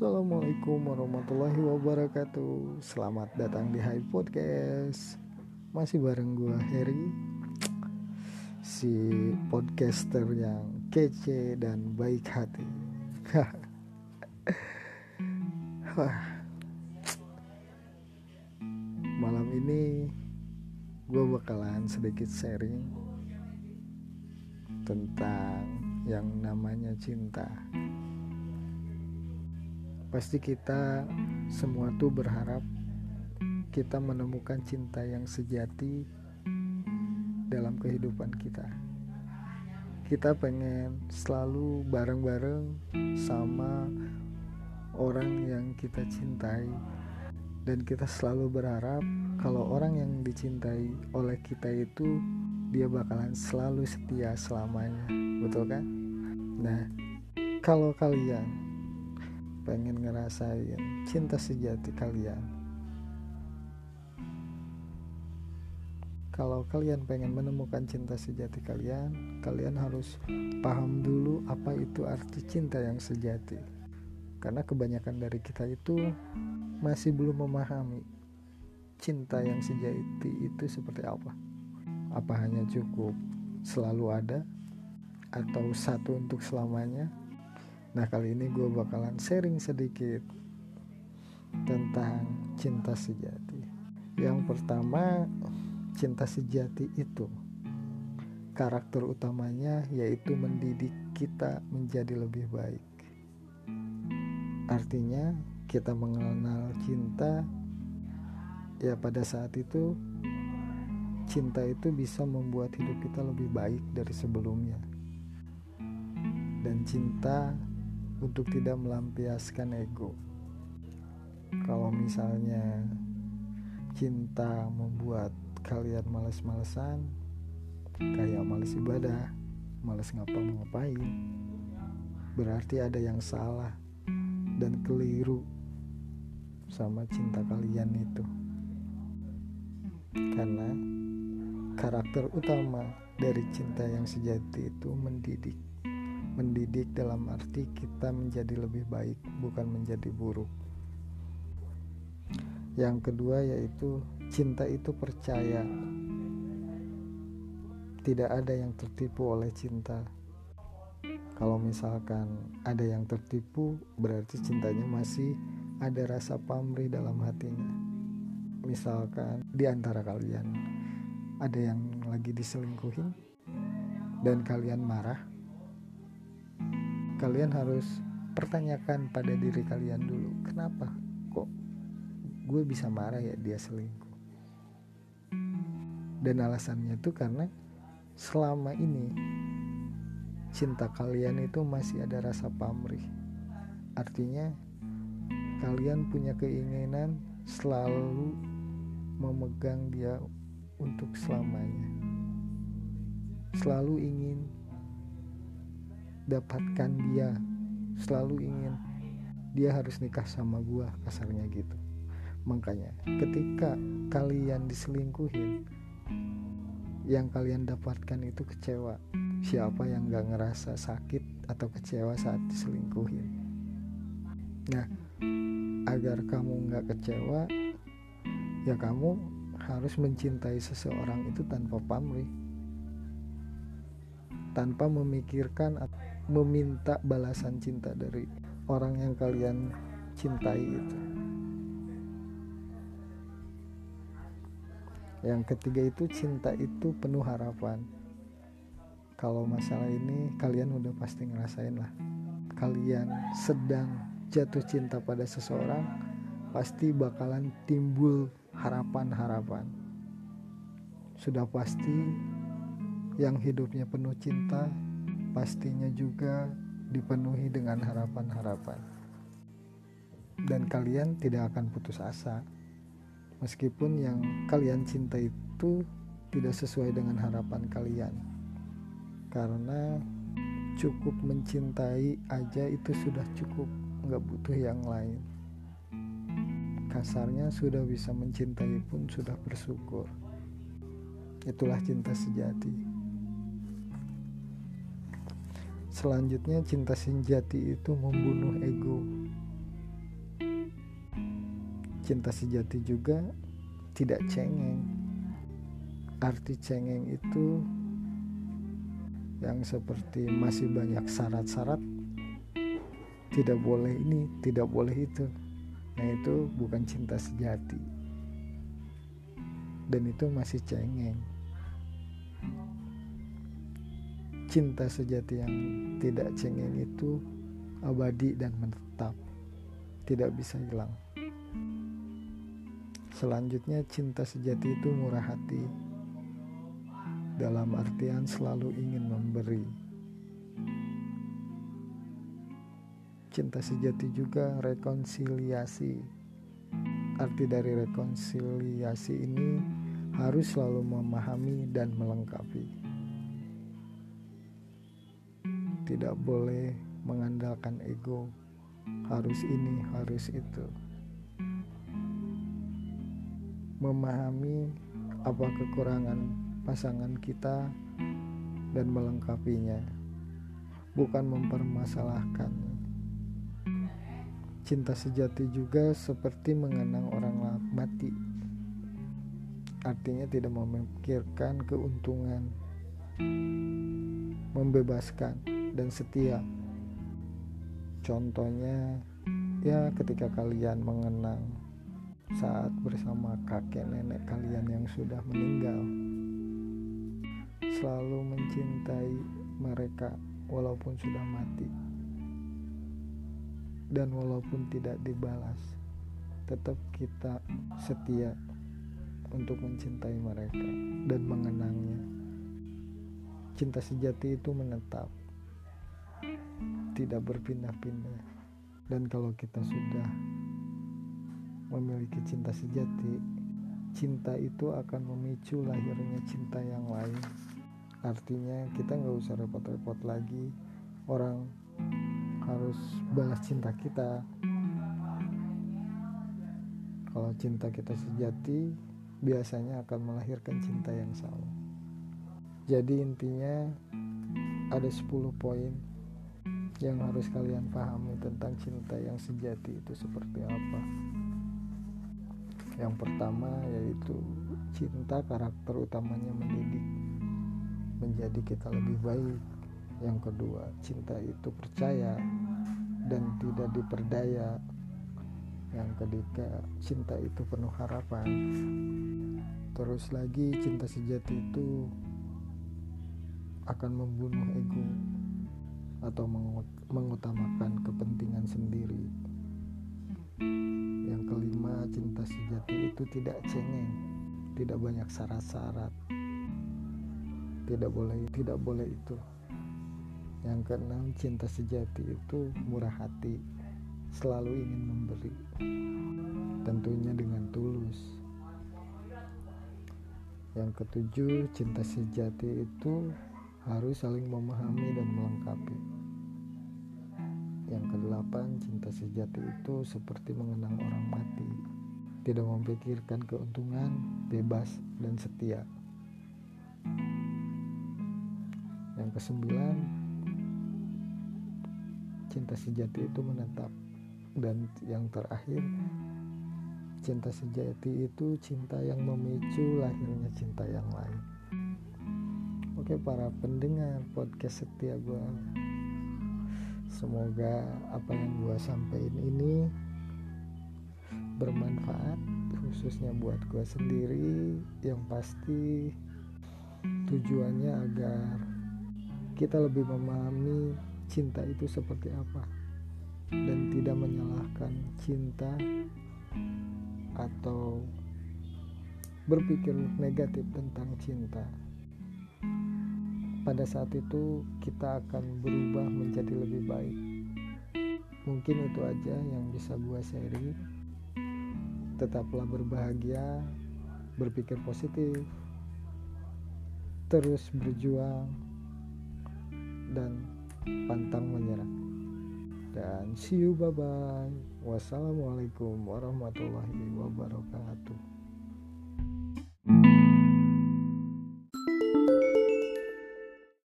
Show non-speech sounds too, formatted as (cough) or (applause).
Assalamualaikum warahmatullahi wabarakatuh. Selamat datang di High Podcast. Masih bareng gue Harry Si podcaster yang kece dan baik hati. (laughs) Malam ini gue bakalan sedikit sharing Tentang yang namanya cinta Pasti kita semua tuh berharap kita menemukan cinta yang sejati dalam kehidupan kita. Kita pengen selalu bareng-bareng sama orang yang kita cintai dan kita selalu berharap kalau orang yang dicintai oleh kita itu dia bakalan selalu setia selamanya. Betul kan? Nah, kalau kalian pengen ngerasain cinta sejati kalian. Kalau kalian pengen menemukan cinta sejati kalian kalian harus paham dulu apa itu arti cinta yang sejati. Karena kebanyakan dari kita itu masih belum memahami cinta yang sejati itu seperti apa. Apa hanya cukup selalu ada atau satu untuk selamanya Nah kali ini gue bakalan sharing sedikit tentang cinta sejati. Yang pertama, cinta sejati itu karakter utamanya yaitu mendidik kita menjadi lebih baik. Artinya kita mengenal cinta ya pada saat itu cinta itu bisa membuat hidup kita lebih baik dari sebelumnya. Dan cinta untuk tidak melampiaskan ego. Kalau misalnya cinta membuat kalian males-malesan, kayak males ibadah, males ngapa-ngapain, berarti ada yang salah dan keliru sama cinta kalian itu. Karena karakter utama dari cinta yang sejati itu mendidik mendidik dalam arti kita menjadi lebih baik bukan menjadi buruk. Yang kedua yaitu cinta itu percaya. Tidak ada yang tertipu oleh cinta. Kalau misalkan ada yang tertipu berarti cintanya masih ada rasa pamrih dalam hatinya. Misalkan di antara kalian ada yang lagi diselingkuhin dan kalian marah kalian harus pertanyakan pada diri kalian dulu kenapa kok gue bisa marah ya dia selingkuh? Dan alasannya itu karena selama ini cinta kalian itu masih ada rasa pamrih. Artinya kalian punya keinginan selalu memegang dia untuk selamanya. Selalu ingin dapatkan dia. Selalu ingin dia harus nikah sama gua kasarnya gitu. Makanya ketika kalian diselingkuhin yang kalian dapatkan itu kecewa. Siapa yang gak ngerasa sakit atau kecewa saat diselingkuhin? Nah agar kamu gak kecewa ya kamu harus mencintai seseorang itu tanpa pamrih. Tanpa memikirkan meminta balasan cinta dari orang yang kalian cintai itu. Yang ketiga itu cinta itu penuh harapan. Kalau masalah ini kalian udah pasti ngerasain lah. Kalian sedang jatuh cinta pada seseorang, pasti bakalan timbul harapan-harapan. Sudah pasti yang hidupnya penuh cinta pastinya juga dipenuhi dengan harapan-harapan. Dan kalian tidak akan putus asa, meskipun yang kalian cinta itu tidak sesuai dengan harapan kalian, karena cukup mencintai aja itu sudah cukup, nggak butuh yang lain. Kasarnya sudah bisa mencintai pun sudah bersyukur. Itulah cinta sejati. Selanjutnya cinta sejati itu membunuh ego. cinta sejati juga tidak cengeng. Arti cengeng itu yang seperti masih banyak syarat-syarat. Tidak boleh ini tidak boleh itu. Nah itu bukan cinta sejati. Dan itu masih cengeng cinta sejati yang tidak cengeng itu abadi dan menetap tidak bisa hilang selanjutnya cinta sejati itu murah hati dalam artian selalu ingin memberi. Cinta sejati juga rekonsiliasi. Arti dari rekonsiliasi ini harus selalu memahami dan melengkapi. Tidak boleh mengandalkan ego, harus ini, harus itu. Memahami apa kekurangan pasangan kita dan melengkapinya, bukan mempermasalahkan. Cinta sejati juga seperti mengenang orang mati, artinya tidak memikirkan keuntungan, membebaskan, dan setia. Contohnya, ya, ketika kalian mengenang saat bersama kakek nenek kalian yang sudah meninggal selalu mencintai mereka walaupun sudah mati. Dan walaupun tidak dibalas tetap kita setia untuk mencintai mereka dan mengenangnya. Cinta sejati itu menetap tidak berpindah-pindah. Dan kalau kita sudah memiliki cinta sejati cinta itu akan memicu lahirnya cinta yang lain. Artinya kita nggak usah repot-repot lagi. Orang harus balas cinta kita. Kalau cinta kita sejati biasanya akan melahirkan cinta yang sama. Jadi intinya ada 10 poin yang harus kalian pahami tentang cinta yang sejati itu seperti apa yang pertama yaitu cinta karakter utamanya mendidik menjadi kita lebih baik. Yang kedua, cinta itu percaya dan tidak diperdaya. Yang ketiga, cinta itu penuh harapan. Terus lagi, cinta sejati itu akan membunuh ego atau mengutamakan kepentingan sendiri. Yang kelima, cinta sejati itu tidak cengeng, tidak banyak syarat-syarat, tidak boleh tidak boleh itu. Yang keenam cinta sejati itu murah hati selalu ingin memberi. Tentunya dengan tulus. Yang ketujuh cinta sejati itu harus saling memahami dan melengkapi. Yang kedelapan cinta sejati itu seperti mengenang orang mati. Tidak memikirkan keuntungan bebas dan setia. Yang kesembilan cinta sejati itu menetap. Dan yang terakhir cinta sejati itu cinta yang memicu lahirnya cinta yang lain oke para pendengar podcast setia gue semoga apa yang gue sampaikan ini bermanfaat khususnya buat gue sendiri. Yang pasti tujuannya agar kita lebih memahami cinta itu seperti apa. Dan tidak menyalahkan cinta atau berpikir negatif tentang cinta. Pada saat itu kita akan berubah menjadi lebih baik. Mungkin itu aja yang bisa gue sharing. Tetaplah berbahagia, berpikir positif, terus berjuang dan pantang menyerah dan see you bye bye wassalamualaikum warahmatullahi wabarakatuh